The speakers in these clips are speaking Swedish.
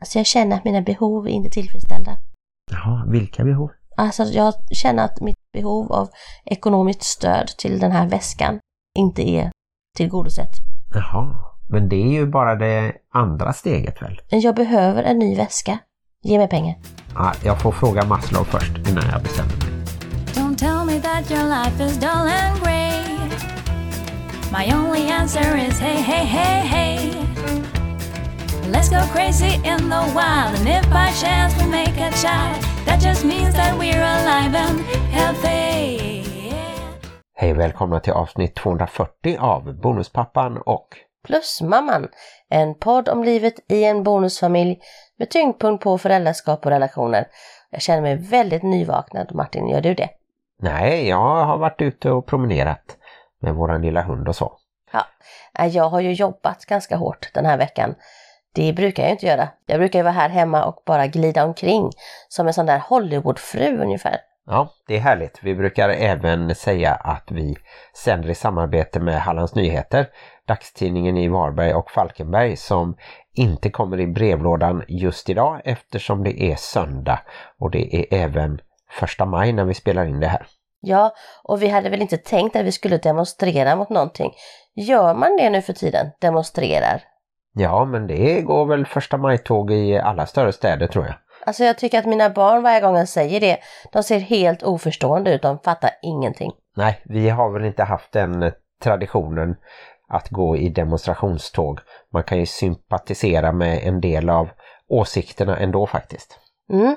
Alltså jag känner att mina behov är inte tillfredsställda. Jaha, vilka behov? Alltså jag känner att mitt behov av ekonomiskt stöd till den här väskan inte är tillgodosett. Jaha, men det är ju bara det andra steget väl? Jag behöver en ny väska. Ge mig pengar. Ja, jag får fråga Maslow först innan jag bestämmer mig. Don't tell me that your life is dull and grey. My only answer is hey, hey, hey, hey. Let's go crazy in the wild, and if by chance we make a child, that just means that we're alive and healthy. Hej välkomna till avsnitt 240 av Bonuspappan och Plus mamman, en podd om livet i en bonusfamilj med tyngdpunkt på föräldraskap och relationer. Jag känner mig väldigt nyvaknad. Martin, gör du det? Nej, jag har varit ute och promenerat med våran lilla hund och så. Ja, äh, jag har ju jobbat ganska hårt den här veckan. Det brukar jag inte göra. Jag brukar ju vara här hemma och bara glida omkring som en sån där Hollywoodfru ungefär. Ja, det är härligt. Vi brukar även säga att vi sänder i samarbete med Hallands Nyheter, dagstidningen i Varberg och Falkenberg som inte kommer i brevlådan just idag eftersom det är söndag och det är även första maj när vi spelar in det här. Ja, och vi hade väl inte tänkt att vi skulle demonstrera mot någonting. Gör man det nu för tiden? Demonstrerar? Ja, men det går väl första maj-tåg i alla större städer tror jag. Alltså jag tycker att mina barn varje gång jag säger det, de ser helt oförstående ut, de fattar ingenting. Nej, vi har väl inte haft den traditionen att gå i demonstrationståg. Man kan ju sympatisera med en del av åsikterna ändå faktiskt. Mm.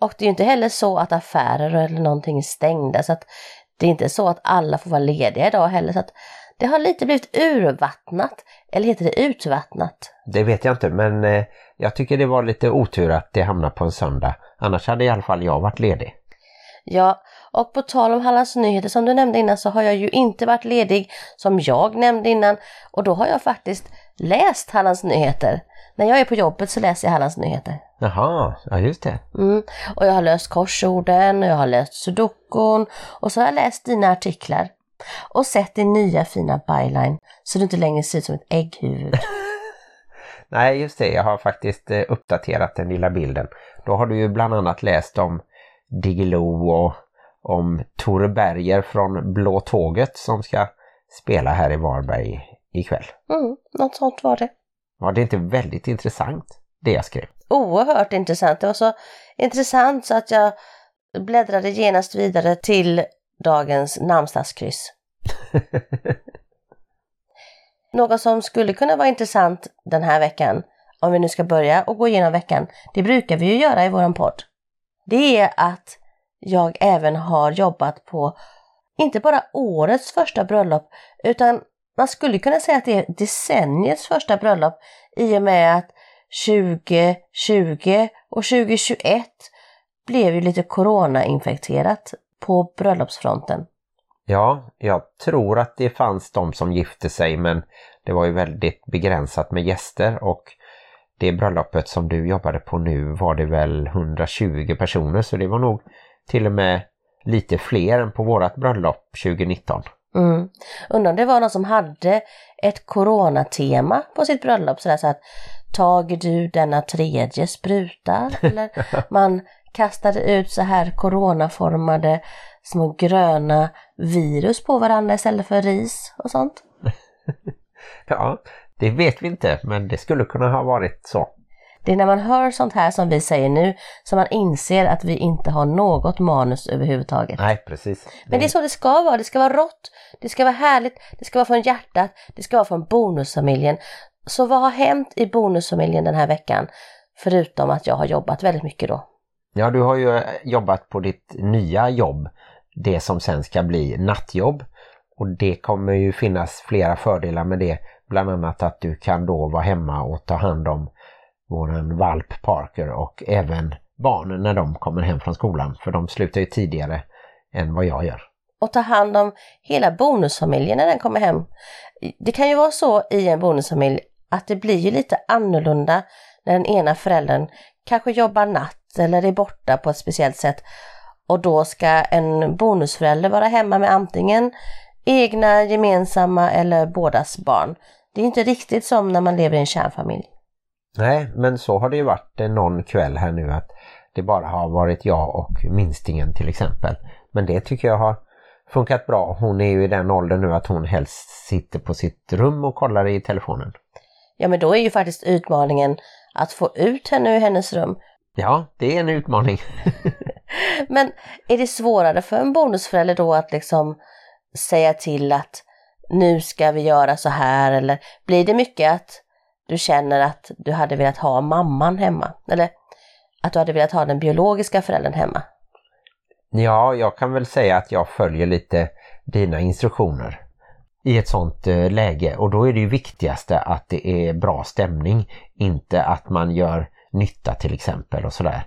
Och det är ju inte heller så att affärer eller någonting är stängda så att det är inte så att alla får vara lediga idag heller så att det har lite blivit urvattnat. Eller heter det utvattnat? Det vet jag inte men eh, jag tycker det var lite otur att det hamnade på en söndag. Annars hade i alla fall jag varit ledig. Ja, och på tal om Hallands Nyheter som du nämnde innan så har jag ju inte varit ledig som jag nämnde innan och då har jag faktiskt läst Hallands Nyheter. När jag är på jobbet så läser jag Hallands Nyheter. Jaha, ja just det. Mm. Och jag har löst korsorden och jag har läst sudokon och så har jag läst dina artiklar. Och sett din nya fina byline så du inte längre ser ut som ett ägghuvud. Nej just det, jag har faktiskt eh, uppdaterat den lilla bilden. Då har du ju bland annat läst om Diggiloo och om Tore Berger från Blå Tåget som ska spela här i Varberg ikväll. Mm, något sånt var det. Var det inte väldigt intressant det jag skrev? Oerhört intressant. Det var så intressant så att jag bläddrade genast vidare till dagens namnsdagskryss. Något som skulle kunna vara intressant den här veckan, om vi nu ska börja och gå igenom veckan, det brukar vi ju göra i våran podd. Det är att jag även har jobbat på inte bara årets första bröllop, utan man skulle kunna säga att det är decenniets första bröllop i och med att 2020 och 2021 blev ju lite coronainfekterat på bröllopsfronten. Ja, jag tror att det fanns de som gifte sig men det var ju väldigt begränsat med gäster och det bröllopet som du jobbade på nu var det väl 120 personer så det var nog till och med lite fler än på vårat bröllop 2019. Mm. Undrar om det var någon som hade ett coronatema på sitt bröllop sådär så att tager du denna tredje spruta? Eller man kastade ut så här coronaformade små gröna virus på varandra istället för ris och sånt. ja, det vet vi inte men det skulle kunna ha varit så. Det är när man hör sånt här som vi säger nu som man inser att vi inte har något manus överhuvudtaget. Nej, precis. Men det är så det ska vara. Det ska vara rått, det ska vara härligt, det ska vara från hjärtat, det ska vara från bonusfamiljen. Så vad har hänt i bonusfamiljen den här veckan? Förutom att jag har jobbat väldigt mycket då. Ja, du har ju eh, jobbat på ditt nya jobb. Det som sen ska bli nattjobb. Och det kommer ju finnas flera fördelar med det. Bland annat att du kan då vara hemma och ta hand om våran valp Parker och även barnen när de kommer hem från skolan. För de slutar ju tidigare än vad jag gör. Och ta hand om hela bonusfamiljen när den kommer hem. Det kan ju vara så i en bonusfamilj att det blir ju lite annorlunda när den ena föräldern kanske jobbar natt eller är borta på ett speciellt sätt. Och då ska en bonusförälder vara hemma med antingen egna, gemensamma eller bådas barn. Det är inte riktigt som när man lever i en kärnfamilj. Nej, men så har det ju varit någon kväll här nu att det bara har varit jag och minstingen till exempel. Men det tycker jag har funkat bra. Hon är ju i den åldern nu att hon helst sitter på sitt rum och kollar i telefonen. Ja, men då är ju faktiskt utmaningen att få ut henne ur hennes rum. Ja, det är en utmaning. Men är det svårare för en bonusförälder då att liksom säga till att nu ska vi göra så här eller blir det mycket att du känner att du hade velat ha mamman hemma? Eller att du hade velat ha den biologiska föräldern hemma? Ja, jag kan väl säga att jag följer lite dina instruktioner i ett sånt eh, läge och då är det viktigaste att det är bra stämning, inte att man gör nytta till exempel och sådär.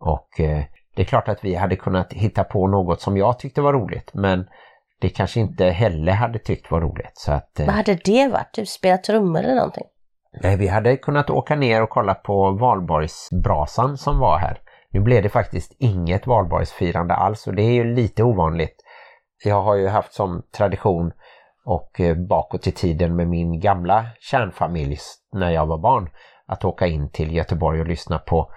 Och eh, det är klart att vi hade kunnat hitta på något som jag tyckte var roligt men det kanske inte Helle hade tyckt var roligt. Så att, eh, Vad hade det varit? Typ spela trummor eller någonting? Nej, vi hade kunnat åka ner och kolla på valborgsbrasan som var här. Nu blev det faktiskt inget valborgsfirande alls och det är ju lite ovanligt. Jag har ju haft som tradition och eh, bakåt i tiden med min gamla kärnfamilj när jag var barn att åka in till Göteborg och lyssna på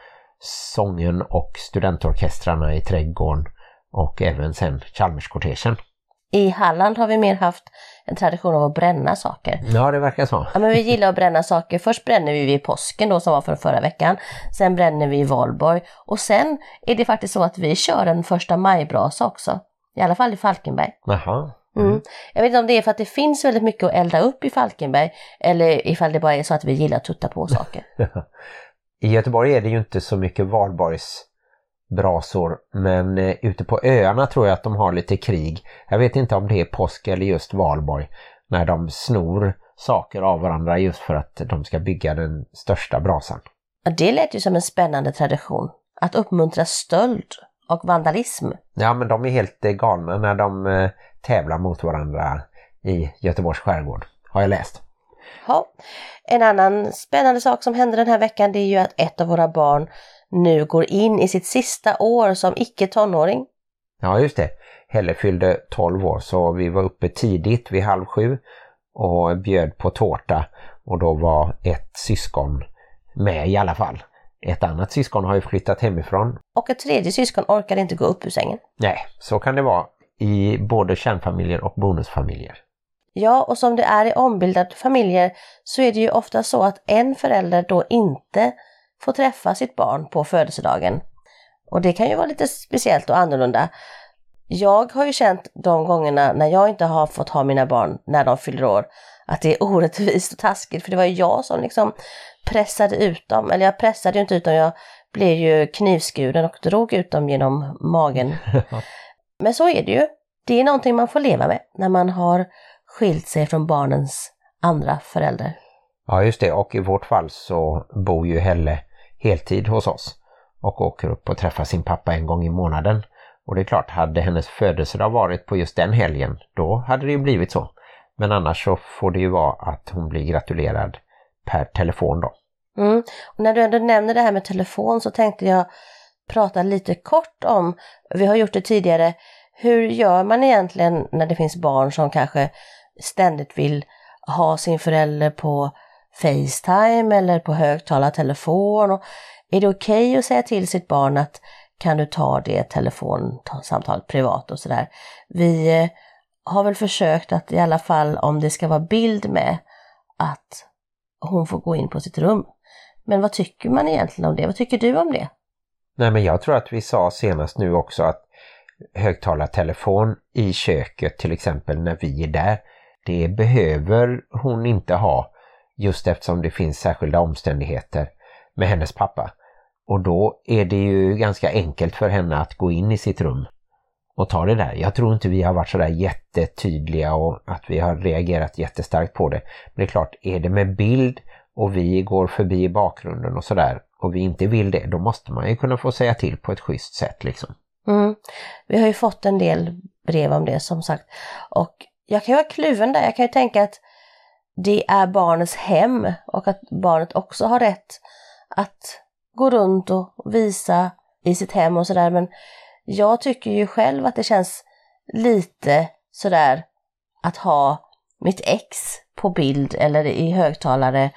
sången och studentorkestrarna i trädgården och även sen Chalmerskortegen. I Halland har vi mer haft en tradition av att bränna saker. Ja, det verkar så. Ja, men vi gillar att bränna saker. Först bränner vi vid påsken då som var för förra veckan. Sen bränner vi i valborg. Och sen är det faktiskt så att vi kör en första majbrasa också. I alla fall i Falkenberg. Jaha. Mm. Jag vet inte om det är för att det finns väldigt mycket att elda upp i Falkenberg eller ifall det bara är så att vi gillar att tutta på saker. I Göteborg är det ju inte så mycket valborgsbrasor men eh, ute på öarna tror jag att de har lite krig. Jag vet inte om det är påsk eller just valborg när de snor saker av varandra just för att de ska bygga den största brasan. Ja, det lät ju som en spännande tradition. Att uppmuntra stöld och vandalism. Ja men de är helt eh, galna när de eh, tävlar mot varandra i Göteborgs skärgård, har jag läst. Ja. En annan spännande sak som hände den här veckan det är ju att ett av våra barn nu går in i sitt sista år som icke tonåring. Ja just det, Helle fyllde 12 år så vi var uppe tidigt vid halv sju och bjöd på tårta och då var ett syskon med i alla fall. Ett annat syskon har ju flyttat hemifrån. Och ett tredje syskon orkade inte gå upp ur sängen. Nej, så kan det vara i både kärnfamiljer och bonusfamiljer. Ja, och som det är i ombildade familjer så är det ju ofta så att en förälder då inte får träffa sitt barn på födelsedagen. Och det kan ju vara lite speciellt och annorlunda. Jag har ju känt de gångerna när jag inte har fått ha mina barn när de fyller år att det är orättvist och taskigt för det var ju jag som liksom pressade ut dem. Eller jag pressade ju inte ut dem, jag blev ju knivskuren och drog ut dem genom magen. Men så är det ju. Det är någonting man får leva med när man har skilt sig från barnens andra förälder. Ja just det, och i vårt fall så bor ju Helle heltid hos oss och åker upp och träffar sin pappa en gång i månaden. Och det är klart, hade hennes födelsedag varit på just den helgen, då hade det ju blivit så. Men annars så får det ju vara att hon blir gratulerad per telefon då. Mm. Och när du ändå nämner det här med telefon så tänkte jag prata lite kort om, vi har gjort det tidigare, hur gör man egentligen när det finns barn som kanske ständigt vill ha sin förälder på Facetime eller på högtalartelefon? Och är det okej okay att säga till sitt barn att kan du ta det telefonsamtalet privat och sådär? Vi eh, har väl försökt att i alla fall om det ska vara bild med att hon får gå in på sitt rum. Men vad tycker man egentligen om det? Vad tycker du om det? Nej men jag tror att vi sa senast nu också att högtalartelefon i köket till exempel när vi är där, det behöver hon inte ha just eftersom det finns särskilda omständigheter med hennes pappa. Och då är det ju ganska enkelt för henne att gå in i sitt rum och ta det där. Jag tror inte vi har varit sådär jättetydliga och att vi har reagerat jättestarkt på det. Men det är klart, är det med bild och vi går förbi i bakgrunden och sådär och vi inte vill det, då måste man ju kunna få säga till på ett schysst sätt liksom. Mm. Vi har ju fått en del brev om det som sagt. Och jag kan ju vara kluven där. Jag kan ju tänka att det är barnets hem och att barnet också har rätt att gå runt och visa i sitt hem och sådär. Men jag tycker ju själv att det känns lite sådär att ha mitt ex på bild eller i högtalare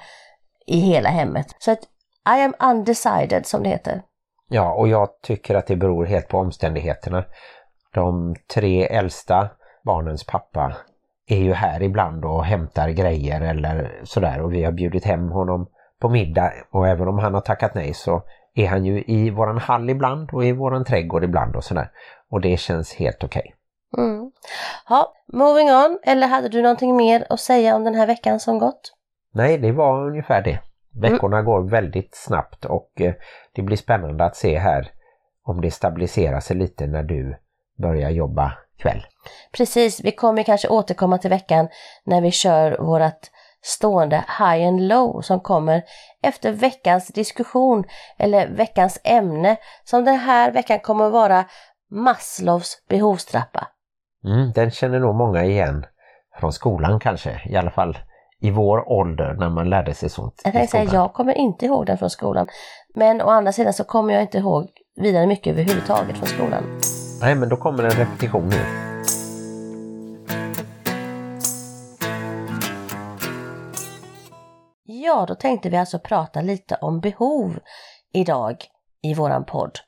i hela hemmet. Så att I am undecided som det heter. Ja, och jag tycker att det beror helt på omständigheterna. De tre äldsta barnens pappa är ju här ibland och hämtar grejer eller sådär och vi har bjudit hem honom på middag och även om han har tackat nej så är han ju i våran hall ibland och i våran trädgård ibland och sådär. Och det känns helt okej. Okay. Mm. Ja, moving on. Eller hade du någonting mer att säga om den här veckan som gått? Nej, det var ungefär det. Veckorna mm. går väldigt snabbt och eh, det blir spännande att se här om det stabiliserar sig lite när du börjar jobba kväll. Precis, vi kommer kanske återkomma till veckan när vi kör vårat stående high and low som kommer efter veckans diskussion eller veckans ämne som den här veckan kommer vara Maslows behovstrappa. Mm, den känner nog många igen från skolan kanske, i alla fall i vår ålder när man lärde sig sånt. Jag, tänkte säga, jag kommer inte ihåg den från skolan. Men å andra sidan så kommer jag inte ihåg vidare mycket överhuvudtaget från skolan. Nej, men då kommer en repetition nu. Ja, då tänkte vi alltså prata lite om behov idag i våran podd.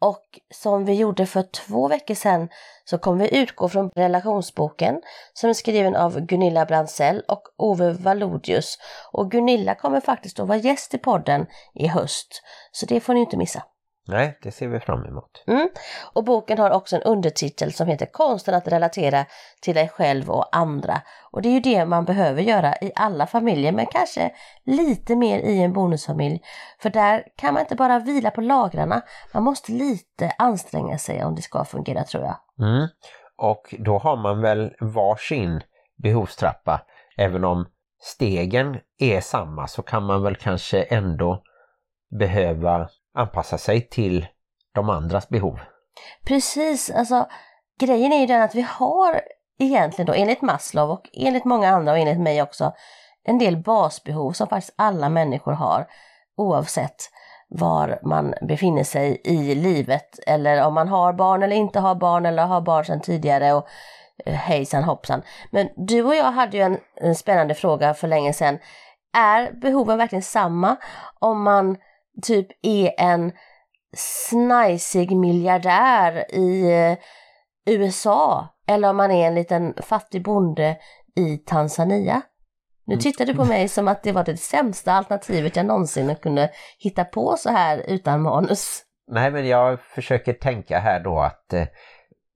Och som vi gjorde för två veckor sedan så kommer vi utgå från relationsboken som är skriven av Gunilla Brandsell och Ove Valodius. Och Gunilla kommer faktiskt att vara gäst i podden i höst, så det får ni inte missa. Nej, det ser vi fram emot. Mm. Och boken har också en undertitel som heter Konsten att relatera till dig själv och andra. Och det är ju det man behöver göra i alla familjer, men kanske lite mer i en bonusfamilj. För där kan man inte bara vila på lagrarna, man måste lite anstränga sig om det ska fungera tror jag. Mm. Och då har man väl varsin behovstrappa, även om stegen är samma så kan man väl kanske ändå behöva anpassa sig till de andras behov. Precis, alltså grejen är ju den att vi har egentligen då enligt Maslow och enligt många andra och enligt mig också en del basbehov som faktiskt alla människor har oavsett var man befinner sig i livet eller om man har barn eller inte har barn eller har barn sedan tidigare och eh, hejsan hoppsan. Men du och jag hade ju en, en spännande fråga för länge sedan. Är behoven verkligen samma om man typ är en snajsig miljardär i eh, USA eller om man är en liten fattig bonde i Tanzania. Nu mm. tittar du på mig som att det var det sämsta alternativet jag någonsin kunde hitta på så här utan manus. Nej men jag försöker tänka här då att eh,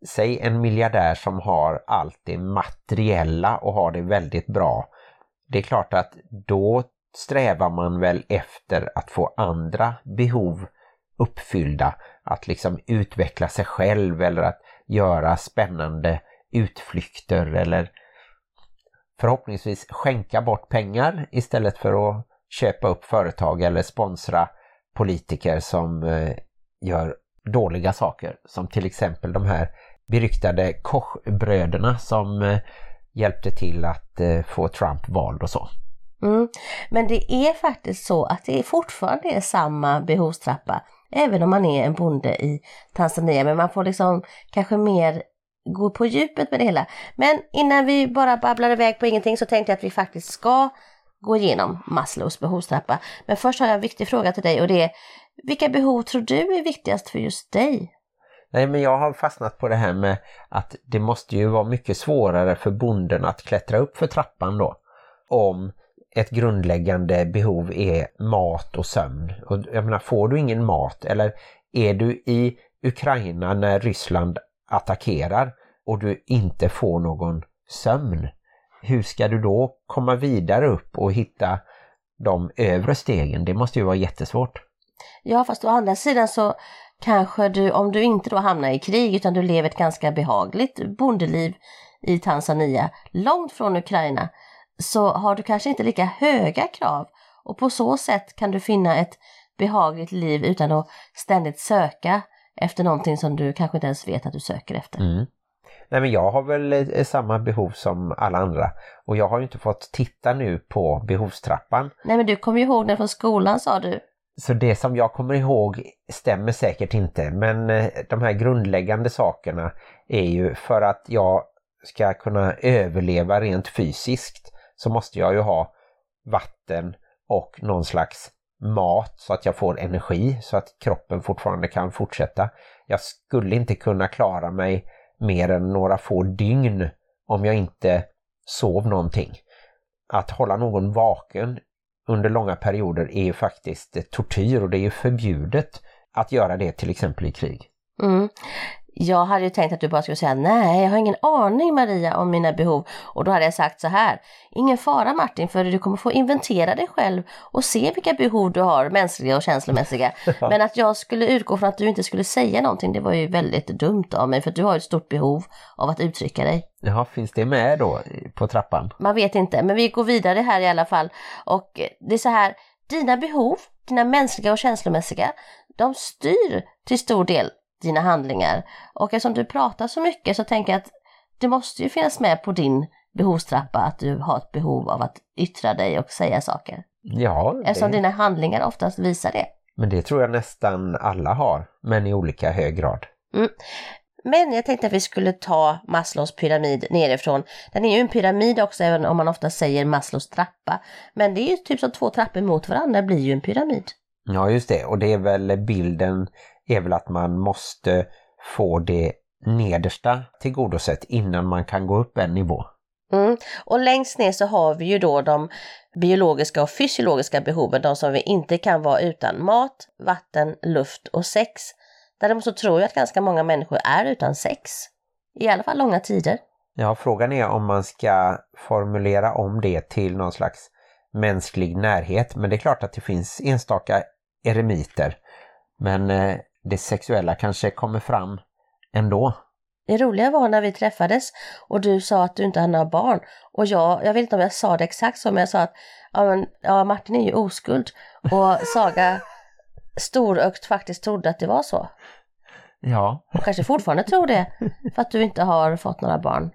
säg en miljardär som har allt det materiella och har det väldigt bra. Det är klart att då strävar man väl efter att få andra behov uppfyllda. Att liksom utveckla sig själv eller att göra spännande utflykter eller förhoppningsvis skänka bort pengar istället för att köpa upp företag eller sponsra politiker som eh, gör dåliga saker. Som till exempel de här beryktade Kochbröderna som eh, hjälpte till att eh, få Trump vald och så. Mm. Men det är faktiskt så att det är fortfarande är samma behovstrappa, även om man är en bonde i Tanzania. Men man får liksom kanske mer gå på djupet med det hela. Men innan vi bara babblar iväg på ingenting så tänkte jag att vi faktiskt ska gå igenom Maslows behovstrappa. Men först har jag en viktig fråga till dig och det är vilka behov tror du är viktigast för just dig? Nej men jag har fastnat på det här med att det måste ju vara mycket svårare för bonden att klättra upp för trappan då. Om ett grundläggande behov är mat och sömn. Och jag menar, får du ingen mat eller är du i Ukraina när Ryssland attackerar och du inte får någon sömn, hur ska du då komma vidare upp och hitta de övre stegen? Det måste ju vara jättesvårt. Ja, fast å andra sidan så kanske du, om du inte då hamnar i krig utan du lever ett ganska behagligt bondeliv i Tanzania, långt från Ukraina, så har du kanske inte lika höga krav och på så sätt kan du finna ett behagligt liv utan att ständigt söka efter någonting som du kanske inte ens vet att du söker efter. Mm. Nej men jag har väl eh, samma behov som alla andra och jag har ju inte fått titta nu på behovstrappan. Nej men du kommer ju ihåg den från skolan sa du. Så det som jag kommer ihåg stämmer säkert inte men eh, de här grundläggande sakerna är ju för att jag ska kunna överleva rent fysiskt så måste jag ju ha vatten och någon slags mat så att jag får energi så att kroppen fortfarande kan fortsätta. Jag skulle inte kunna klara mig mer än några få dygn om jag inte sov någonting. Att hålla någon vaken under långa perioder är ju faktiskt tortyr och det är ju förbjudet att göra det till exempel i krig. Mm. Jag hade ju tänkt att du bara skulle säga nej, jag har ingen aning Maria om mina behov. Och då hade jag sagt så här, ingen fara Martin, för du kommer få inventera dig själv och se vilka behov du har, mänskliga och känslomässiga. Men att jag skulle utgå från att du inte skulle säga någonting, det var ju väldigt dumt av mig, för du har ett stort behov av att uttrycka dig. Jaha, finns det med då på trappan? Man vet inte, men vi går vidare här i alla fall. Och det är så här, dina behov, dina mänskliga och känslomässiga, de styr till stor del dina handlingar. Och eftersom du pratar så mycket så tänker jag att det måste ju finnas med på din behovstrappa att du har ett behov av att yttra dig och säga saker. Ja, Eftersom dina handlingar oftast visar det. men det tror jag nästan alla har, men i olika hög grad. Men jag tänkte att vi skulle ta Maslows pyramid nerifrån. Den är ju en pyramid också, även om man ofta säger Maslows trappa. Men det är ju typ som två trappor mot varandra blir ju en pyramid. Ja, just det. Och det är väl bilden är väl att man måste få det nedersta tillgodosett innan man kan gå upp en nivå. Mm. Och längst ner så har vi ju då de biologiska och fysiologiska behoven, de som vi inte kan vara utan. Mat, vatten, luft och sex. Däremot så tror jag att ganska många människor är utan sex. I alla fall långa tider. Ja, frågan är om man ska formulera om det till någon slags mänsklig närhet. Men det är klart att det finns enstaka eremiter. Men eh, det sexuella kanske kommer fram ändå. Det roliga var när vi träffades och du sa att du inte hade några barn. Och jag, jag vet inte om jag sa det exakt så, men jag sa att ja, men, ja, Martin är ju oskuld. Och Saga storögt faktiskt trodde att det var så. Ja, Och kanske fortfarande tror det, för att du inte har fått några barn.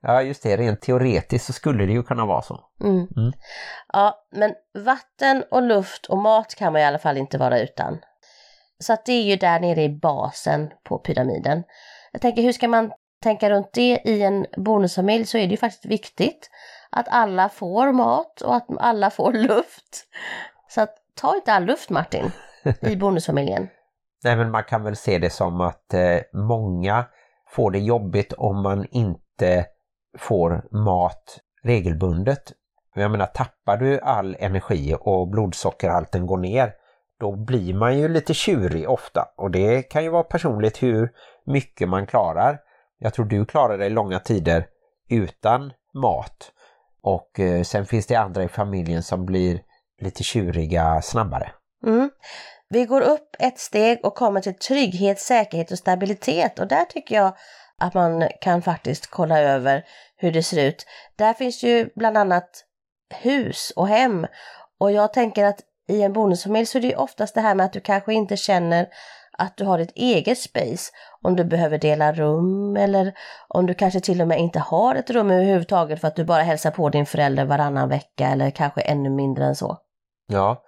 ja just det. Rent teoretiskt så skulle det ju kunna vara så. Mm. Mm. Ja, men vatten och luft och mat kan man i alla fall inte vara utan. Så att det är ju där nere i basen på pyramiden. Jag tänker, hur ska man tänka runt det i en bonusfamilj så är det ju faktiskt viktigt att alla får mat och att alla får luft. Så att ta inte all luft Martin i bonusfamiljen. Nej men man kan väl se det som att eh, många får det jobbigt om man inte får mat regelbundet. Jag menar tappar du all energi och blodsockerhalten går ner då blir man ju lite tjurig ofta och det kan ju vara personligt hur mycket man klarar. Jag tror du klarar dig långa tider utan mat och eh, sen finns det andra i familjen som blir lite tjuriga snabbare. Mm. Vi går upp ett steg och kommer till trygghet, säkerhet och stabilitet och där tycker jag att man kan faktiskt kolla över hur det ser ut. Där finns ju bland annat hus och hem och jag tänker att i en bonusfamilj så är det ju oftast det här med att du kanske inte känner att du har ett eget space. Om du behöver dela rum eller om du kanske till och med inte har ett rum överhuvudtaget för att du bara hälsar på din förälder varannan vecka eller kanske ännu mindre än så. Ja,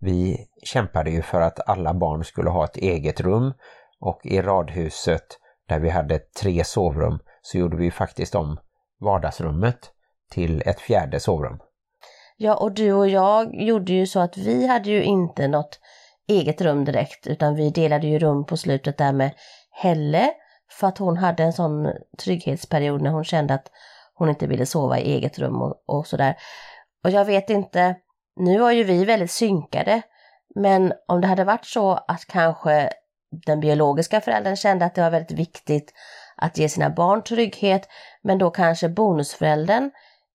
vi kämpade ju för att alla barn skulle ha ett eget rum och i radhuset där vi hade tre sovrum så gjorde vi faktiskt om vardagsrummet till ett fjärde sovrum. Ja, och du och jag gjorde ju så att vi hade ju inte något eget rum direkt, utan vi delade ju rum på slutet där med Helle, för att hon hade en sån trygghetsperiod när hon kände att hon inte ville sova i eget rum och, och sådär. Och jag vet inte, nu var ju vi väldigt synkade, men om det hade varit så att kanske den biologiska föräldern kände att det var väldigt viktigt att ge sina barn trygghet, men då kanske bonusföräldern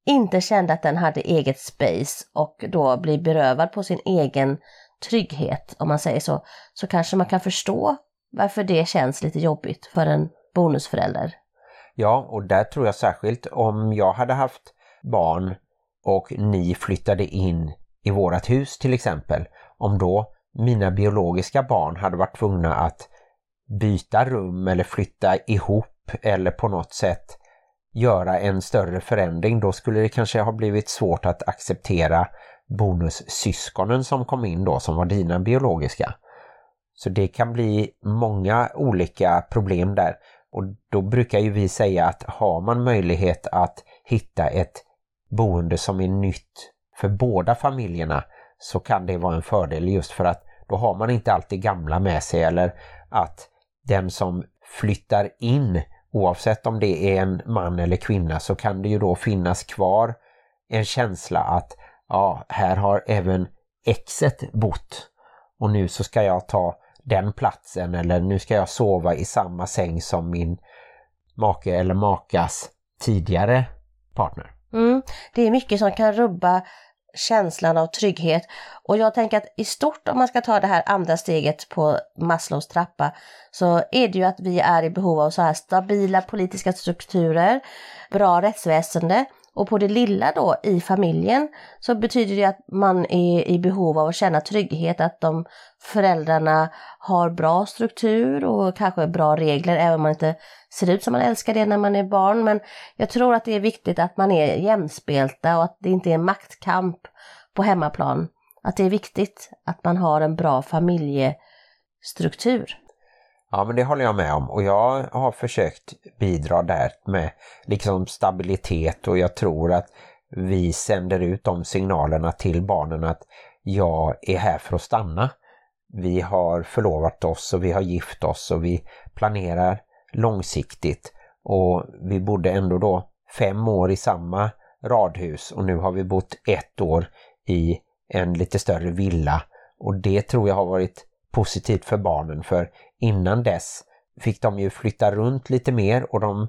inte kände att den hade eget space och då blir berövad på sin egen trygghet, om man säger så, så kanske man kan förstå varför det känns lite jobbigt för en bonusförälder. Ja, och där tror jag särskilt om jag hade haft barn och ni flyttade in i vårat hus till exempel, om då mina biologiska barn hade varit tvungna att byta rum eller flytta ihop eller på något sätt göra en större förändring, då skulle det kanske ha blivit svårt att acceptera bonussyskonen som kom in då, som var dina biologiska. Så det kan bli många olika problem där. Och då brukar ju vi säga att har man möjlighet att hitta ett boende som är nytt för båda familjerna så kan det vara en fördel just för att då har man inte alltid gamla med sig eller att den som flyttar in oavsett om det är en man eller kvinna så kan det ju då finnas kvar en känsla att ja, här har även exet bott och nu så ska jag ta den platsen eller nu ska jag sova i samma säng som min make eller makas tidigare partner. Mm. Det är mycket som kan rubba känslan av trygghet. Och jag tänker att i stort om man ska ta det här andra steget på Maslows trappa så är det ju att vi är i behov av så här stabila politiska strukturer, bra rättsväsende och på det lilla då i familjen så betyder det att man är i behov av att känna trygghet, att de föräldrarna har bra struktur och kanske bra regler även om man inte ser ut som man älskar det när man är barn. Men jag tror att det är viktigt att man är jämspelta och att det inte är en maktkamp på hemmaplan. Att det är viktigt att man har en bra familjestruktur. Ja men det håller jag med om. Och jag har försökt bidra där med liksom stabilitet och jag tror att vi sänder ut de signalerna till barnen att jag är här för att stanna. Vi har förlovat oss och vi har gift oss och vi planerar långsiktigt. Och vi bodde ändå då fem år i samma radhus och nu har vi bott ett år i en lite större villa. Och det tror jag har varit positivt för barnen för innan dess fick de ju flytta runt lite mer och de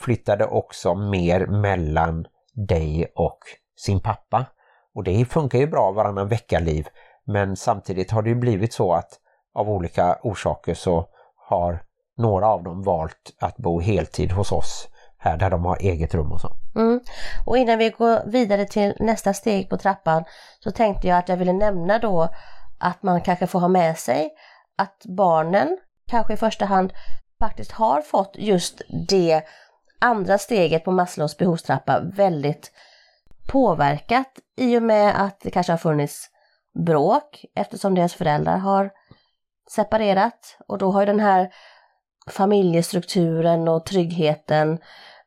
flyttade också mer mellan dig och sin pappa. Och det funkar ju bra varannan vecka-liv men samtidigt har det ju blivit så att av olika orsaker så har några av dem valt att bo heltid hos oss här där de har eget rum och så. Mm. Och innan vi går vidare till nästa steg på trappan så tänkte jag att jag ville nämna då att man kanske får ha med sig att barnen kanske i första hand faktiskt har fått just det andra steget på Maslows behovstrappa väldigt påverkat i och med att det kanske har funnits bråk eftersom deras föräldrar har separerat. Och då har ju den här familjestrukturen och tryggheten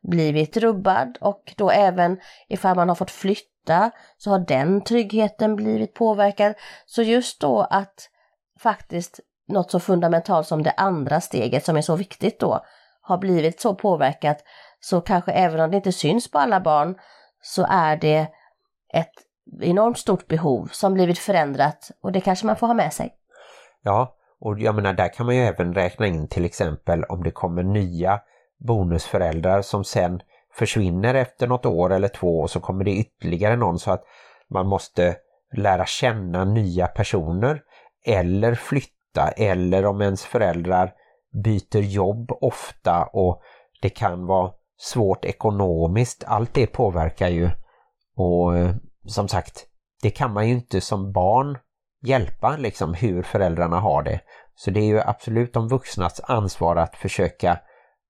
blivit rubbad. Och då även ifall man har fått flytt flytta så har den tryggheten blivit påverkad. Så just då att faktiskt något så fundamentalt som det andra steget som är så viktigt då har blivit så påverkat så kanske även om det inte syns på alla barn så är det ett enormt stort behov som blivit förändrat och det kanske man får ha med sig. Ja, och jag menar där kan man ju även räkna in till exempel om det kommer nya bonusföräldrar som sen försvinner efter något år eller två och så kommer det ytterligare någon så att man måste lära känna nya personer eller flytta eller om ens föräldrar byter jobb ofta och det kan vara svårt ekonomiskt. Allt det påverkar ju och eh, som sagt, det kan man ju inte som barn hjälpa liksom hur föräldrarna har det. Så det är ju absolut de vuxnas ansvar att försöka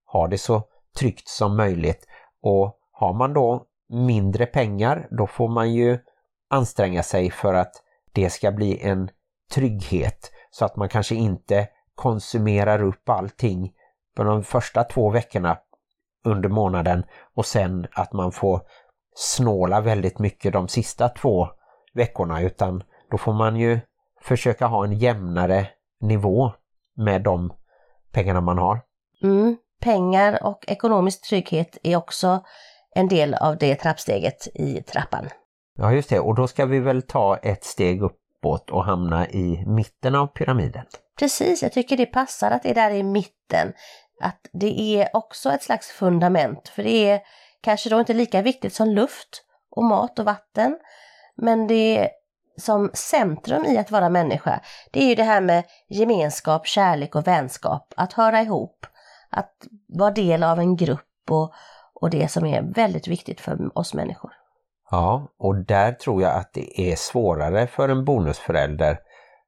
ha det så tryggt som möjligt. Och har man då mindre pengar då får man ju anstränga sig för att det ska bli en trygghet så att man kanske inte konsumerar upp allting på de första två veckorna under månaden och sen att man får snåla väldigt mycket de sista två veckorna utan då får man ju försöka ha en jämnare nivå med de pengarna man har. Mm. Pengar och ekonomisk trygghet är också en del av det trappsteget i trappan. Ja just det, och då ska vi väl ta ett steg uppåt och hamna i mitten av pyramiden. Precis, jag tycker det passar att det är där i mitten. Att det är också ett slags fundament, för det är kanske då inte lika viktigt som luft och mat och vatten. Men det är som centrum i att vara människa, det är ju det här med gemenskap, kärlek och vänskap, att höra ihop, att vara del av en grupp och, och det som är väldigt viktigt för oss människor. Ja, och där tror jag att det är svårare för en bonusförälder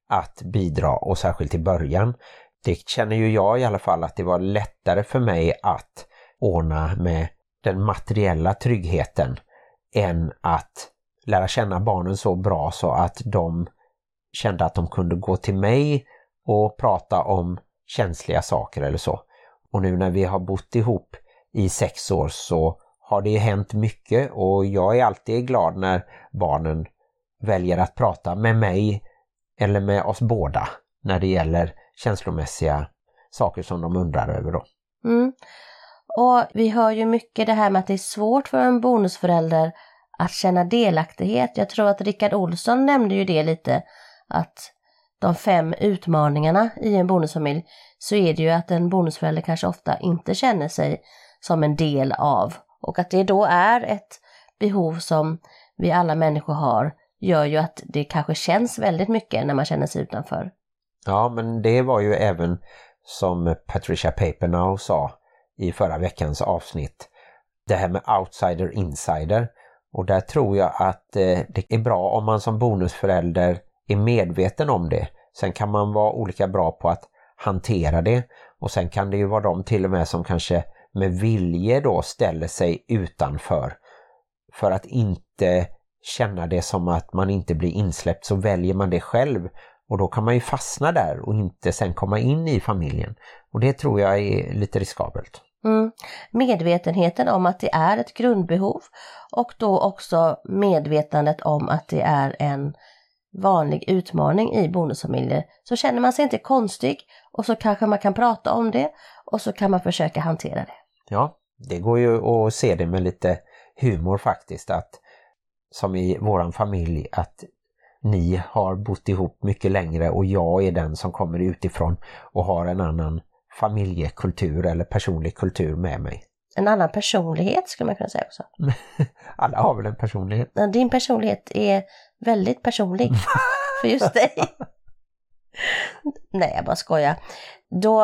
att bidra och särskilt i början. Det känner ju jag i alla fall att det var lättare för mig att ordna med den materiella tryggheten än att lära känna barnen så bra så att de kände att de kunde gå till mig och prata om känsliga saker eller så. Och nu när vi har bott ihop i sex år så har det hänt mycket och jag är alltid glad när barnen väljer att prata med mig eller med oss båda när det gäller känslomässiga saker som de undrar över då. Mm. Och vi hör ju mycket det här med att det är svårt för en bonusförälder att känna delaktighet. Jag tror att Rickard Olsson nämnde ju det lite, att de fem utmaningarna i en bonusfamilj så är det ju att en bonusförälder kanske ofta inte känner sig som en del av och att det då är ett behov som vi alla människor har gör ju att det kanske känns väldigt mycket när man känner sig utanför. Ja, men det var ju även som Patricia Papernow sa i förra veckans avsnitt. Det här med outsider insider. Och där tror jag att eh, det är bra om man som bonusförälder är medveten om det. Sen kan man vara olika bra på att hantera det och sen kan det ju vara de till och med som kanske med vilje då ställer sig utanför. För att inte känna det som att man inte blir insläppt så väljer man det själv och då kan man ju fastna där och inte sen komma in i familjen. Och det tror jag är lite riskabelt. Mm. Medvetenheten om att det är ett grundbehov och då också medvetandet om att det är en vanlig utmaning i bonusfamiljer. Så känner man sig inte konstig och så kanske man kan prata om det och så kan man försöka hantera det. Ja, det går ju att se det med lite humor faktiskt att som i våran familj att ni har bott ihop mycket längre och jag är den som kommer utifrån och har en annan familjekultur eller personlig kultur med mig. En annan personlighet skulle man kunna säga också. Alla har väl en personlighet? Din personlighet är väldigt personlig för just dig. Nej, jag bara skojar. Då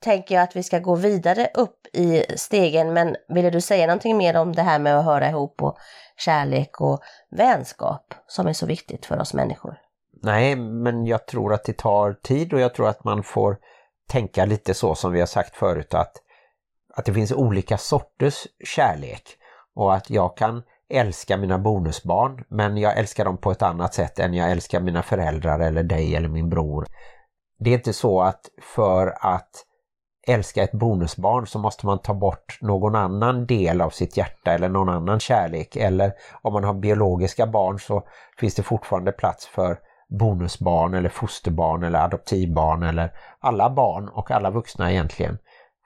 tänker jag att vi ska gå vidare upp i stegen, men ville du säga någonting mer om det här med att höra ihop och kärlek och vänskap som är så viktigt för oss människor? Nej, men jag tror att det tar tid och jag tror att man får tänka lite så som vi har sagt förut att, att det finns olika sorters kärlek och att jag kan älskar mina bonusbarn men jag älskar dem på ett annat sätt än jag älskar mina föräldrar eller dig eller min bror. Det är inte så att för att älska ett bonusbarn så måste man ta bort någon annan del av sitt hjärta eller någon annan kärlek eller om man har biologiska barn så finns det fortfarande plats för bonusbarn eller fosterbarn eller adoptivbarn eller alla barn och alla vuxna egentligen.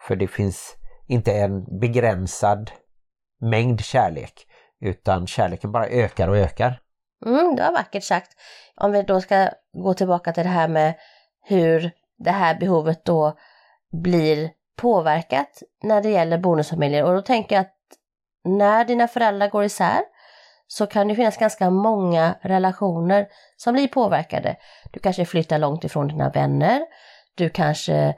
För det finns inte en begränsad mängd kärlek utan kärleken bara ökar och ökar. Mm, det var vackert sagt. Om vi då ska gå tillbaka till det här med hur det här behovet då blir påverkat när det gäller bonusfamiljer och då tänker jag att när dina föräldrar går isär så kan det finnas ganska många relationer som blir påverkade. Du kanske flyttar långt ifrån dina vänner, du kanske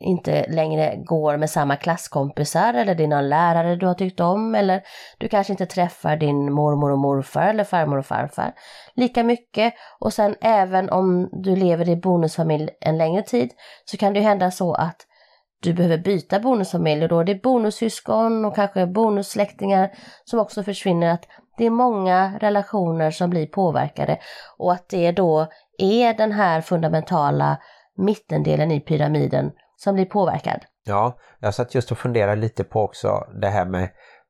inte längre går med samma klasskompisar eller det är någon lärare du har tyckt om eller du kanske inte träffar din mormor och morfar eller farmor och farfar lika mycket och sen även om du lever i bonusfamilj en längre tid så kan det hända så att du behöver byta bonusfamilj och då är det bonussyskon och kanske bonussläktingar som också försvinner. Att det är många relationer som blir påverkade och att det då är den här fundamentala mittendelen i pyramiden som blir påverkad. Ja, jag satt just och funderade lite på också det här med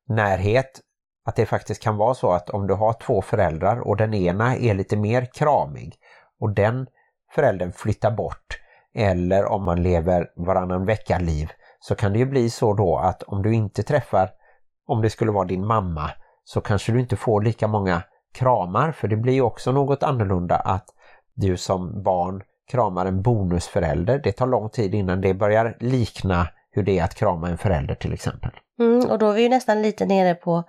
närhet. Att det faktiskt kan vara så att om du har två föräldrar och den ena är lite mer kramig och den föräldern flyttar bort eller om man lever varannan vecka-liv så kan det ju bli så då att om du inte träffar, om det skulle vara din mamma, så kanske du inte får lika många kramar för det blir ju också något annorlunda att du som barn kramar en bonusförälder. Det tar lång tid innan det börjar likna hur det är att krama en förälder till exempel. Mm, och då är vi ju nästan lite nere på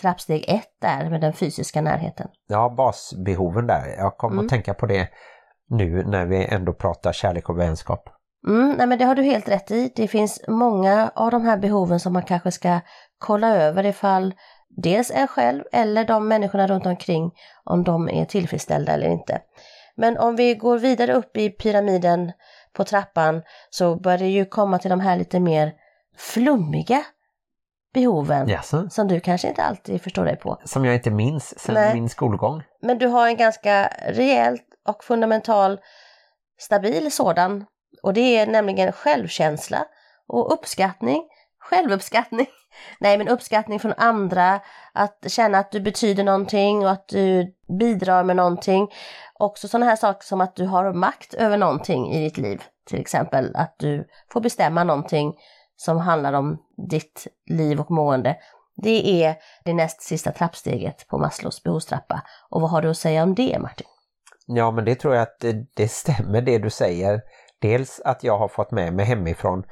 trappsteg ett där med den fysiska närheten. Ja, basbehoven där. Jag kommer mm. att tänka på det nu när vi ändå pratar kärlek och vänskap. Mm, nej men det har du helt rätt i. Det finns många av de här behoven som man kanske ska kolla över ifall dels en själv eller de människorna runt omkring om de är tillfredsställda eller inte. Men om vi går vidare upp i pyramiden på trappan så börjar det ju komma till de här lite mer flummiga behoven yes. som du kanske inte alltid förstår dig på. Som jag inte minns sedan Nej. min skolgång. Men du har en ganska rejält och fundamental stabil sådan och det är nämligen självkänsla och uppskattning, självuppskattning Nej, men uppskattning från andra, att känna att du betyder någonting och att du bidrar med någonting. Också sådana här saker som att du har makt över någonting i ditt liv. Till exempel att du får bestämma någonting som handlar om ditt liv och mående. Det är det näst sista trappsteget på Maslows behovstrappa. Och vad har du att säga om det Martin? Ja men det tror jag att det, stämmer det du säger. Dels att jag har fått med mig hemifrån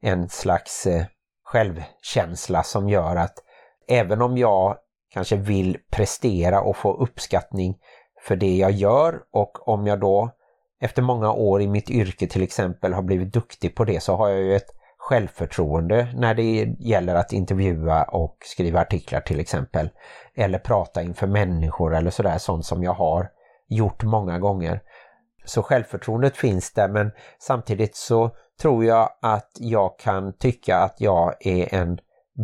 en slags eh, självkänsla som gör att även om jag kanske vill prestera och få uppskattning för det jag gör och om jag då efter många år i mitt yrke till exempel har blivit duktig på det så har jag ju ett självförtroende när det gäller att intervjua och skriva artiklar till exempel. Eller prata inför människor eller sådär, sånt som jag har gjort många gånger. Så självförtroendet finns där men samtidigt så tror jag att jag kan tycka att jag är en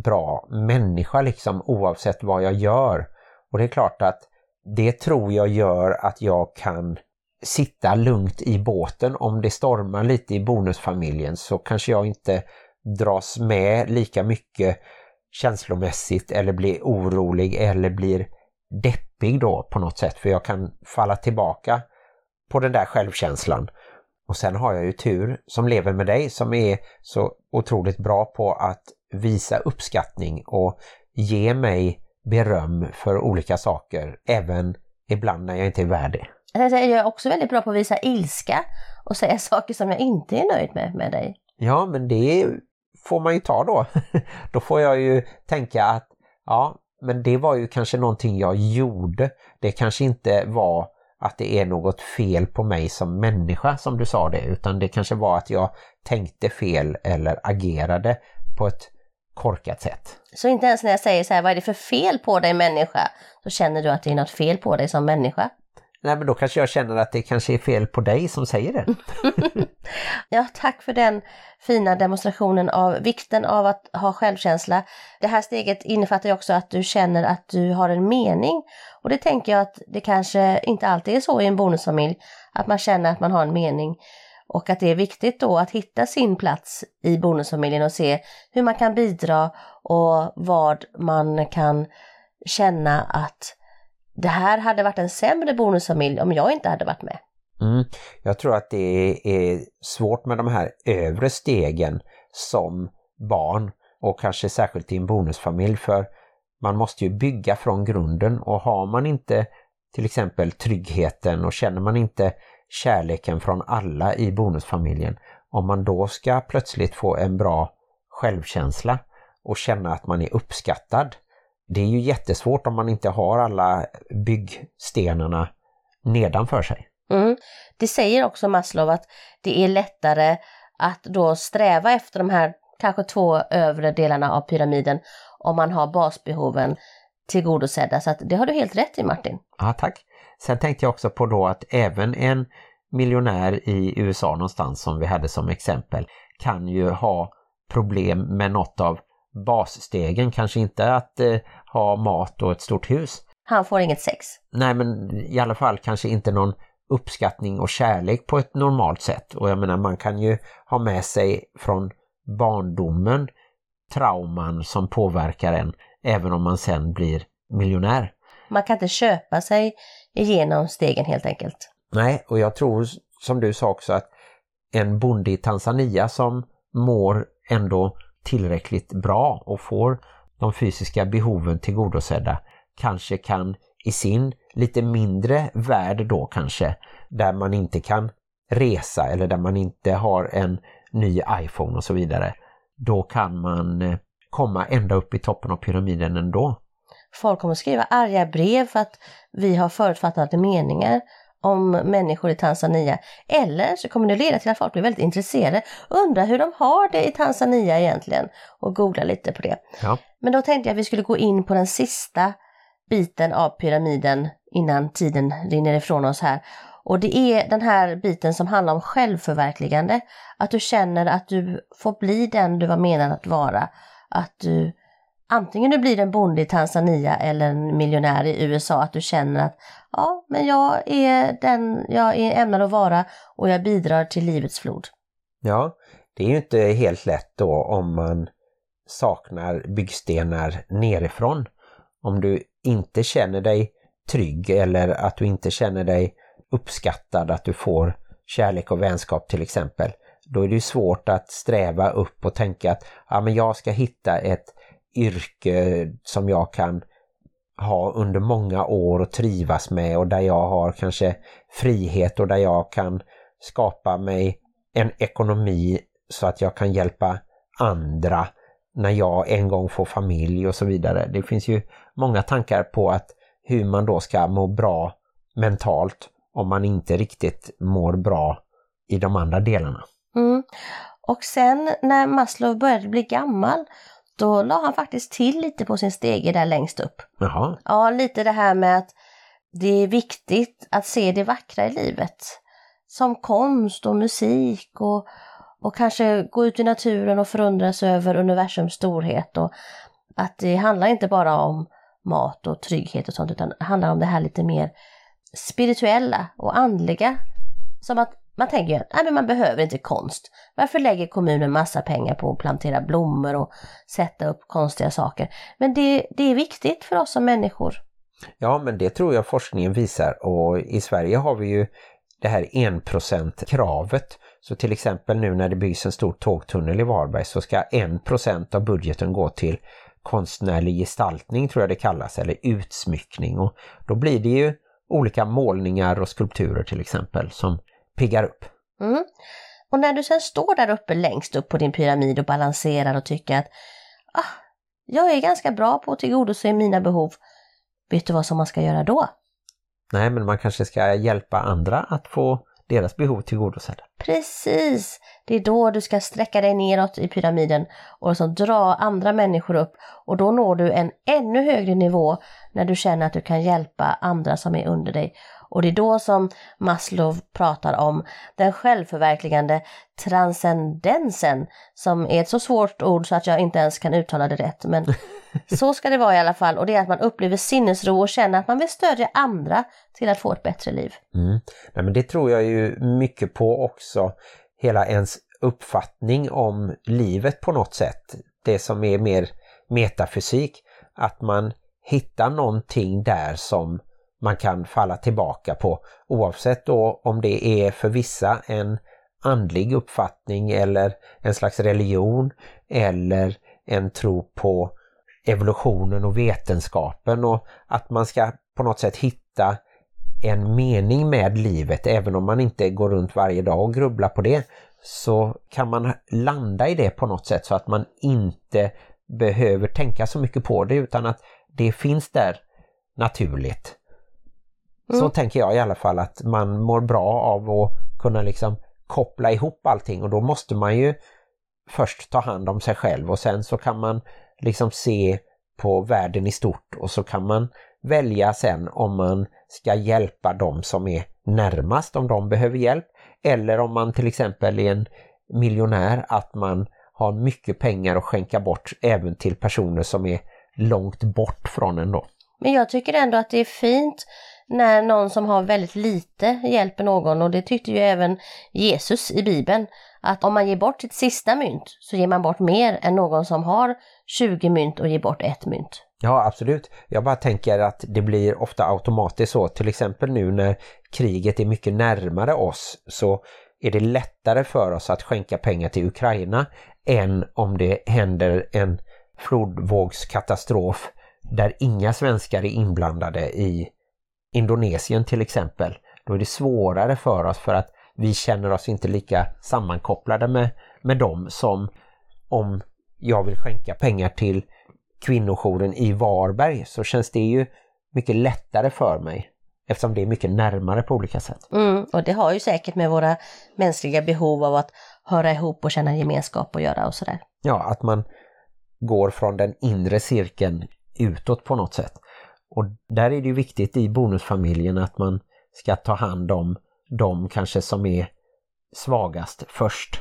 bra människa liksom oavsett vad jag gör. Och det är klart att det tror jag gör att jag kan sitta lugnt i båten. Om det stormar lite i bonusfamiljen så kanske jag inte dras med lika mycket känslomässigt eller blir orolig eller blir deppig då på något sätt. För jag kan falla tillbaka på den där självkänslan. Och sen har jag ju tur som lever med dig som är så otroligt bra på att visa uppskattning och ge mig beröm för olika saker, även ibland när jag inte är värd det. Jag är också väldigt bra på att visa ilska och säga saker som jag inte är nöjd med med dig. Ja, men det får man ju ta då. då får jag ju tänka att ja, men det var ju kanske någonting jag gjorde. Det kanske inte var att det är något fel på mig som människa som du sa det utan det kanske var att jag tänkte fel eller agerade på ett korkat sätt. Så inte ens när jag säger så här, vad är det för fel på dig människa? Så känner du att det är något fel på dig som människa? Nej men då kanske jag känner att det kanske är fel på dig som säger det. ja, tack för den fina demonstrationen av vikten av att ha självkänsla. Det här steget innefattar också att du känner att du har en mening. Och det tänker jag att det kanske inte alltid är så i en bonusfamilj, att man känner att man har en mening. Och att det är viktigt då att hitta sin plats i bonusfamiljen och se hur man kan bidra och vad man kan känna att det här hade varit en sämre bonusfamilj om jag inte hade varit med. Mm. Jag tror att det är svårt med de här övre stegen som barn och kanske särskilt i en bonusfamilj för man måste ju bygga från grunden och har man inte till exempel tryggheten och känner man inte kärleken från alla i bonusfamiljen om man då ska plötsligt få en bra självkänsla och känna att man är uppskattad det är ju jättesvårt om man inte har alla byggstenarna nedanför sig. Mm. Det säger också Maslow att det är lättare att då sträva efter de här kanske två övre delarna av pyramiden om man har basbehoven tillgodosedda. Så att det har du helt rätt i Martin. Ja, tack. Sen tänkte jag också på då att även en miljonär i USA någonstans som vi hade som exempel kan ju ha problem med något av basstegen, kanske inte att eh, ha mat och ett stort hus. Han får inget sex. Nej men i alla fall kanske inte någon uppskattning och kärlek på ett normalt sätt. Och jag menar man kan ju ha med sig från barndomen trauman som påverkar en även om man sen blir miljonär. Man kan inte köpa sig igenom stegen helt enkelt. Nej, och jag tror som du sa också att en bonde i Tanzania som mår ändå tillräckligt bra och får de fysiska behoven tillgodosedda kanske kan i sin lite mindre värld då kanske där man inte kan resa eller där man inte har en ny iPhone och så vidare då kan man eh, komma ända upp i toppen av pyramiden ändå. Folk kommer skriva arga brev för att vi har förutfattade meningar om människor i Tanzania. Eller så kommer det leda till att folk blir väldigt intresserade, undrar hur de har det i Tanzania egentligen och googla lite på det. Ja. Men då tänkte jag att vi skulle gå in på den sista biten av pyramiden innan tiden rinner ifrån oss här. Och det är den här biten som handlar om självförverkligande. Att du känner att du får bli den du var menad att vara. Att du antingen du blir en bonde i Tanzania eller en miljonär i USA, att du känner att ja, men jag är den jag är ämnad att vara och jag bidrar till livets flod. Ja, det är ju inte helt lätt då om man saknar byggstenar nerifrån. Om du inte känner dig trygg eller att du inte känner dig uppskattad, att du får kärlek och vänskap till exempel. Då är det svårt att sträva upp och tänka att ja, men jag ska hitta ett yrke som jag kan ha under många år och trivas med och där jag har kanske frihet och där jag kan skapa mig en ekonomi så att jag kan hjälpa andra när jag en gång får familj och så vidare. Det finns ju många tankar på att hur man då ska må bra mentalt om man inte riktigt mår bra i de andra delarna. Mm. Och sen när Maslow började bli gammal då la han faktiskt till lite på sin stege där längst upp. Jaha. Ja, lite det här med att det är viktigt att se det vackra i livet. Som konst och musik och, och kanske gå ut i naturen och förundras över universums storhet. Och att det handlar inte bara om mat och trygghet och sånt utan det handlar om det här lite mer spirituella och andliga. Som att man tänker ju att man behöver inte konst. Varför lägger kommunen massa pengar på att plantera blommor och sätta upp konstiga saker? Men det, det är viktigt för oss som människor. Ja, men det tror jag forskningen visar och i Sverige har vi ju det här 1% kravet. Så till exempel nu när det byggs en stor tågtunnel i Varberg så ska 1% av budgeten gå till konstnärlig gestaltning tror jag det kallas, eller utsmyckning. Och då blir det ju olika målningar och skulpturer till exempel som piggar upp. Mm. Och när du sen står där uppe längst upp på din pyramid och balanserar och tycker att ah, jag är ganska bra på att tillgodose mina behov, vet du vad som man ska göra då? Nej, men man kanske ska hjälpa andra att få deras behov tillgodosedda. Precis! Det är då du ska sträcka dig neråt i pyramiden och liksom dra andra människor upp och då når du en ännu högre nivå när du känner att du kan hjälpa andra som är under dig. Och det är då som Maslow pratar om den självförverkligande transcendensen som är ett så svårt ord så att jag inte ens kan uttala det rätt. Men så ska det vara i alla fall och det är att man upplever sinnesro och känner att man vill stödja andra till att få ett bättre liv. Mm. Nej, men det tror jag ju mycket på också. Hela ens uppfattning om livet på något sätt. Det som är mer metafysik. Att man hittar någonting där som man kan falla tillbaka på. Oavsett då om det är för vissa en andlig uppfattning eller en slags religion eller en tro på evolutionen och vetenskapen och att man ska på något sätt hitta en mening med livet även om man inte går runt varje dag och grubblar på det så kan man landa i det på något sätt så att man inte behöver tänka så mycket på det utan att det finns där naturligt. Mm. Så tänker jag i alla fall att man mår bra av att kunna liksom koppla ihop allting och då måste man ju först ta hand om sig själv och sen så kan man liksom se på världen i stort och så kan man välja sen om man ska hjälpa dem som är närmast om de behöver hjälp eller om man till exempel är en miljonär att man har mycket pengar att skänka bort även till personer som är långt bort från en då. Men jag tycker ändå att det är fint när någon som har väldigt lite hjälper någon och det tyckte ju även Jesus i Bibeln att om man ger bort sitt sista mynt så ger man bort mer än någon som har 20 mynt och ger bort ett mynt. Ja absolut. Jag bara tänker att det blir ofta automatiskt så. Till exempel nu när kriget är mycket närmare oss så är det lättare för oss att skänka pengar till Ukraina än om det händer en flodvågskatastrof där inga svenskar är inblandade i Indonesien till exempel. Då är det svårare för oss för att vi känner oss inte lika sammankopplade med, med dem som om jag vill skänka pengar till kvinnojouren i Varberg så känns det ju mycket lättare för mig eftersom det är mycket närmare på olika sätt. Mm, och det har ju säkert med våra mänskliga behov av att höra ihop och känna gemenskap att göra och sådär. Ja, att man går från den inre cirkeln utåt på något sätt. Och där är det ju viktigt i bonusfamiljen att man ska ta hand om de kanske som är svagast först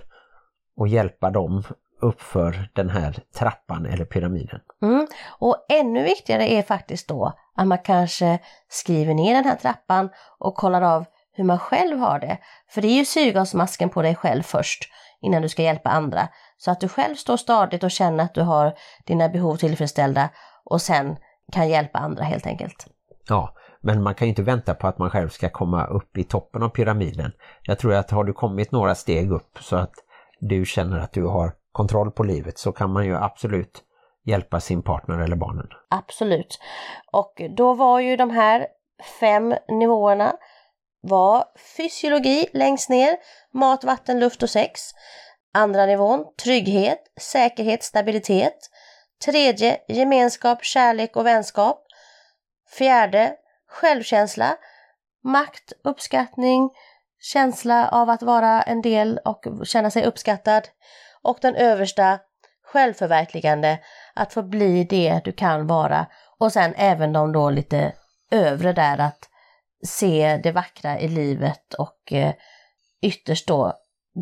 och hjälpa dem uppför den här trappan eller pyramiden. Mm. Och ännu viktigare är faktiskt då att man kanske skriver ner den här trappan och kollar av hur man själv har det. För det är ju syrgasmasken på dig själv först innan du ska hjälpa andra. Så att du själv står stadigt och känner att du har dina behov tillfredsställda och sen kan hjälpa andra helt enkelt. Ja, men man kan ju inte vänta på att man själv ska komma upp i toppen av pyramiden. Jag tror att har du kommit några steg upp så att du känner att du har kontroll på livet så kan man ju absolut hjälpa sin partner eller barnen. Absolut. Och då var ju de här fem nivåerna var fysiologi längst ner, mat, vatten, luft och sex. Andra nivån, trygghet, säkerhet, stabilitet. Tredje, gemenskap, kärlek och vänskap. Fjärde, självkänsla, makt, uppskattning, känsla av att vara en del och känna sig uppskattad. Och den översta, självförverkligande, att få bli det du kan vara. Och sen även de då lite övre där att se det vackra i livet och eh, ytterst då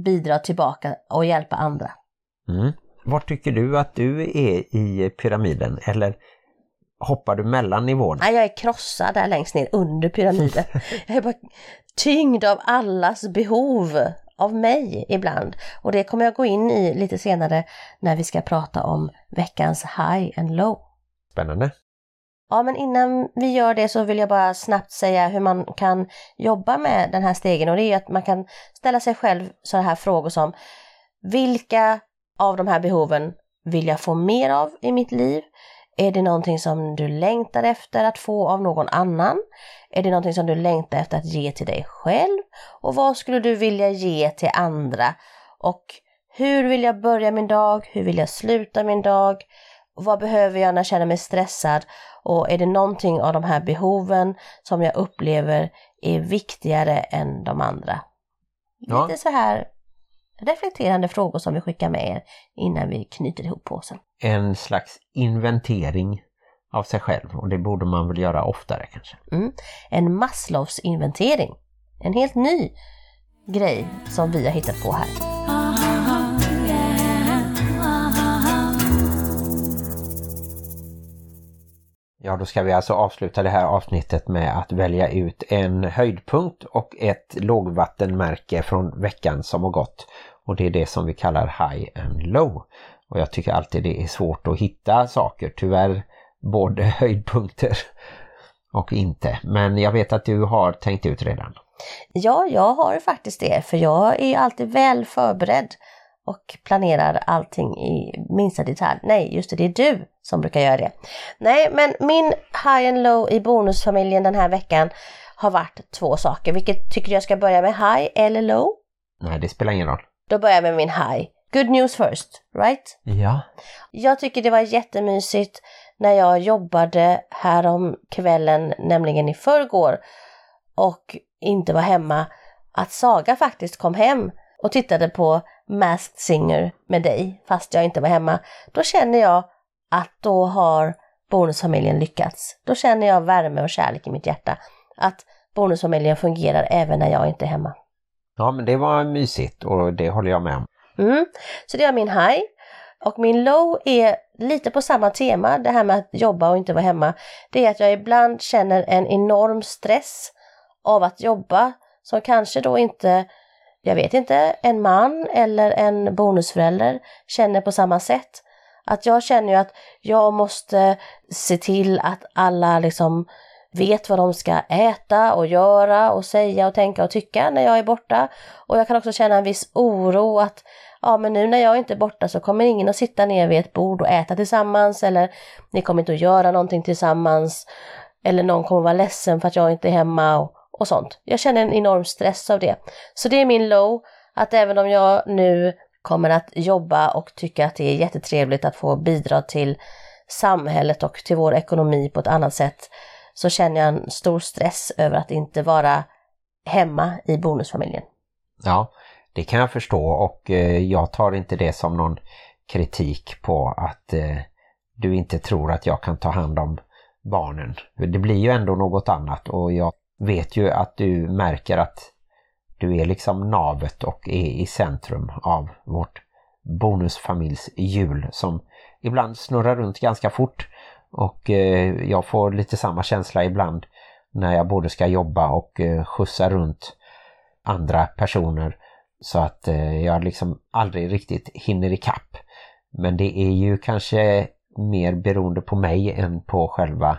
bidra tillbaka och hjälpa andra. Mm. Var tycker du att du är i pyramiden? Eller hoppar du mellan nivåerna? Nej, jag är krossad där längst ner under pyramiden. jag är bara tyngd av allas behov av mig ibland. Och det kommer jag gå in i lite senare när vi ska prata om veckans high and low. Spännande. Ja, men innan vi gör det så vill jag bara snabbt säga hur man kan jobba med den här stegen och det är att man kan ställa sig själv sådana här frågor som vilka av de här behoven vill jag få mer av i mitt liv? Är det någonting som du längtar efter att få av någon annan? Är det någonting som du längtar efter att ge till dig själv? Och vad skulle du vilja ge till andra? Och hur vill jag börja min dag? Hur vill jag sluta min dag? Vad behöver jag när jag känner mig stressad? Och är det någonting av de här behoven som jag upplever är viktigare än de andra? Ja. Lite så här reflekterande frågor som vi skickar med er innan vi knyter ihop påsen. En slags inventering av sig själv och det borde man väl göra oftare kanske. Mm. En Maslows inventering. En helt ny grej som vi har hittat på här. Ja, då ska vi alltså avsluta det här avsnittet med att välja ut en höjdpunkt och ett lågvattenmärke från veckan som har gått. Och det är det som vi kallar high and low. Och jag tycker alltid det är svårt att hitta saker, tyvärr både höjdpunkter och inte. Men jag vet att du har tänkt ut redan. Ja, jag har faktiskt det, för jag är alltid väl förberedd och planerar allting i minsta detalj. Nej, just det, det är du som brukar göra det. Nej, men min high and low i bonusfamiljen den här veckan har varit två saker. Vilket tycker du jag ska börja med, high eller low? Nej, det spelar ingen roll. Då börjar jag med min high. Good news first, right? Ja. Jag tycker det var jättemysigt när jag jobbade härom kvällen, nämligen i förrgår, och inte var hemma, att Saga faktiskt kom hem och tittade på Masked Singer med dig, fast jag inte var hemma. Då känner jag att då har bonusfamiljen lyckats. Då känner jag värme och kärlek i mitt hjärta. Att bonusfamiljen fungerar även när jag inte är hemma. Ja, men det var mysigt och det håller jag med om. Mm. Så det är min high. Och min low är lite på samma tema, det här med att jobba och inte vara hemma. Det är att jag ibland känner en enorm stress av att jobba som kanske då inte, jag vet inte, en man eller en bonusförälder känner på samma sätt. Att jag känner ju att jag måste se till att alla liksom vet vad de ska äta och göra och säga och tänka och tycka när jag är borta. Och jag kan också känna en viss oro att ja men nu när jag inte är borta så kommer ingen att sitta ner vid ett bord och äta tillsammans eller ni kommer inte att göra någonting tillsammans eller någon kommer att vara ledsen för att jag inte är hemma och, och sånt. Jag känner en enorm stress av det. Så det är min low, att även om jag nu kommer att jobba och tycka att det är jättetrevligt att få bidra till samhället och till vår ekonomi på ett annat sätt så känner jag en stor stress över att inte vara hemma i bonusfamiljen. Ja, det kan jag förstå och eh, jag tar inte det som någon kritik på att eh, du inte tror att jag kan ta hand om barnen. Det blir ju ändå något annat och jag vet ju att du märker att du är liksom navet och är i centrum av vårt bonusfamiljs jul som ibland snurrar runt ganska fort och eh, jag får lite samma känsla ibland när jag både ska jobba och eh, skjutsa runt andra personer så att eh, jag liksom aldrig riktigt hinner ikapp. Men det är ju kanske mer beroende på mig än på själva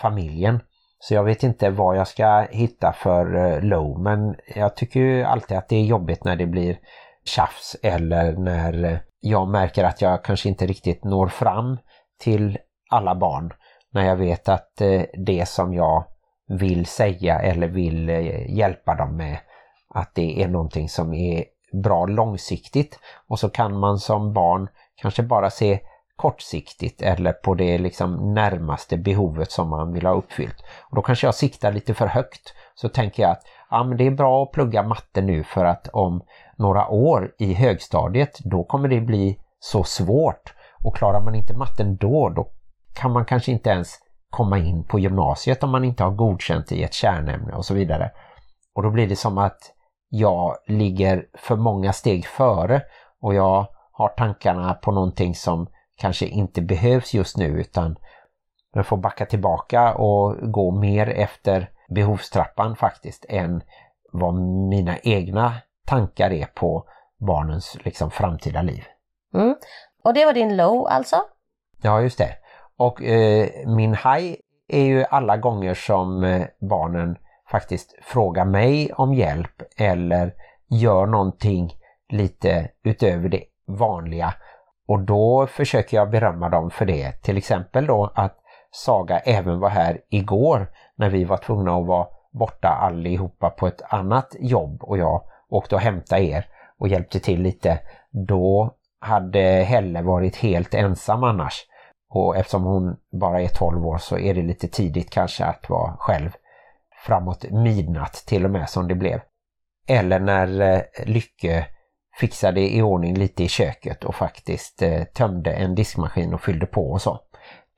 familjen. Så jag vet inte vad jag ska hitta för eh, low men jag tycker ju alltid att det är jobbigt när det blir tjafs eller när eh, jag märker att jag kanske inte riktigt når fram till alla barn. När jag vet att eh, det som jag vill säga eller vill eh, hjälpa dem med att det är någonting som är bra långsiktigt och så kan man som barn kanske bara se kortsiktigt eller på det liksom närmaste behovet som man vill ha uppfyllt. Och då kanske jag siktar lite för högt. Så tänker jag att ja, men det är bra att plugga matte nu för att om några år i högstadiet då kommer det bli så svårt. Och klarar man inte matten då, då kan man kanske inte ens komma in på gymnasiet om man inte har godkänt i ett kärnämne och så vidare. Och då blir det som att jag ligger för många steg före och jag har tankarna på någonting som kanske inte behövs just nu utan jag får backa tillbaka och gå mer efter behovstrappan faktiskt än vad mina egna tankar är på barnens liksom framtida liv. Mm. Och det var din low alltså? Ja just det. Och eh, min haj är ju alla gånger som eh, barnen faktiskt frågar mig om hjälp eller gör någonting lite utöver det vanliga och då försöker jag berömma dem för det. Till exempel då att Saga även var här igår när vi var tvungna att vara borta allihopa på ett annat jobb och jag åkte och hämtade er och hjälpte till lite. Då hade Helle varit helt ensam annars. Och eftersom hon bara är 12 år så är det lite tidigt kanske att vara själv framåt midnatt till och med som det blev. Eller när eh, Lycke fixade i ordning lite i köket och faktiskt eh, tömde en diskmaskin och fyllde på och så.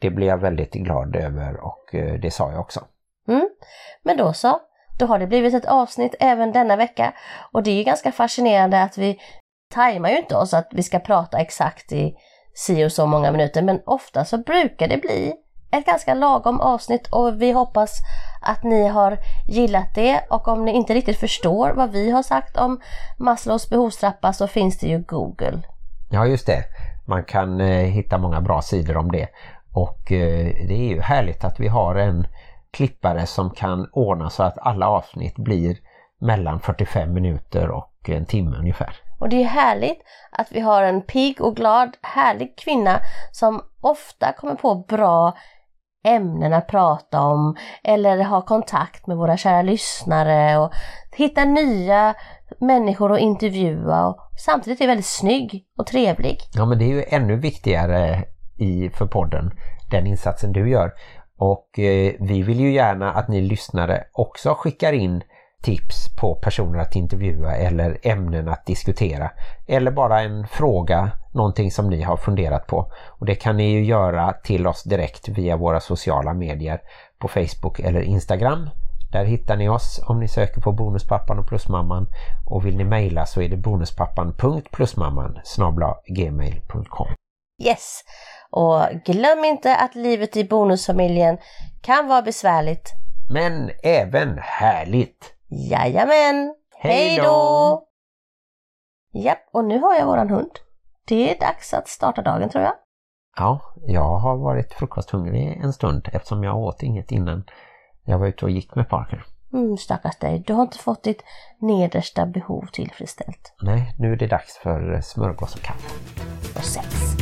Det blev jag väldigt glad över och eh, det sa jag också. Mm. Men då så, då har det blivit ett avsnitt även denna vecka och det är ju ganska fascinerande att vi tajmar ju inte oss att vi ska prata exakt i si och så många minuter men ofta så brukar det bli ett ganska lagom avsnitt och vi hoppas att ni har gillat det och om ni inte riktigt förstår vad vi har sagt om Maslows behovstrappa så finns det ju Google. Ja just det, man kan eh, hitta många bra sidor om det och eh, det är ju härligt att vi har en klippare som kan ordna så att alla avsnitt blir mellan 45 minuter och en timme ungefär. Och det är härligt att vi har en pigg och glad, härlig kvinna som ofta kommer på bra ämnen att prata om eller ha kontakt med våra kära lyssnare och hitta nya människor att intervjua och samtidigt är väldigt snygg och trevlig. Ja men det är ju ännu viktigare i, för podden, den insatsen du gör. Och eh, vi vill ju gärna att ni lyssnare också skickar in tips på personer att intervjua eller ämnen att diskutera. Eller bara en fråga, någonting som ni har funderat på. Och det kan ni ju göra till oss direkt via våra sociala medier på Facebook eller Instagram. Där hittar ni oss om ni söker på Bonuspappan och Plusmamman. Och vill ni mejla så är det bonuspappan.plusmamman gmail.com Yes! Och glöm inte att livet i bonusfamiljen kan vara besvärligt. Men även härligt! Jajamän! Hej då! Japp, och nu har jag våran hund. Det är dags att starta dagen tror jag. Ja, jag har varit frukosthungrig en stund eftersom jag åt inget innan jag var ute och gick med Parker. Mm, stackars dig, du har inte fått ditt nedersta behov tillfredsställt. Nej, nu är det dags för smörgås och kaffe. Och sex.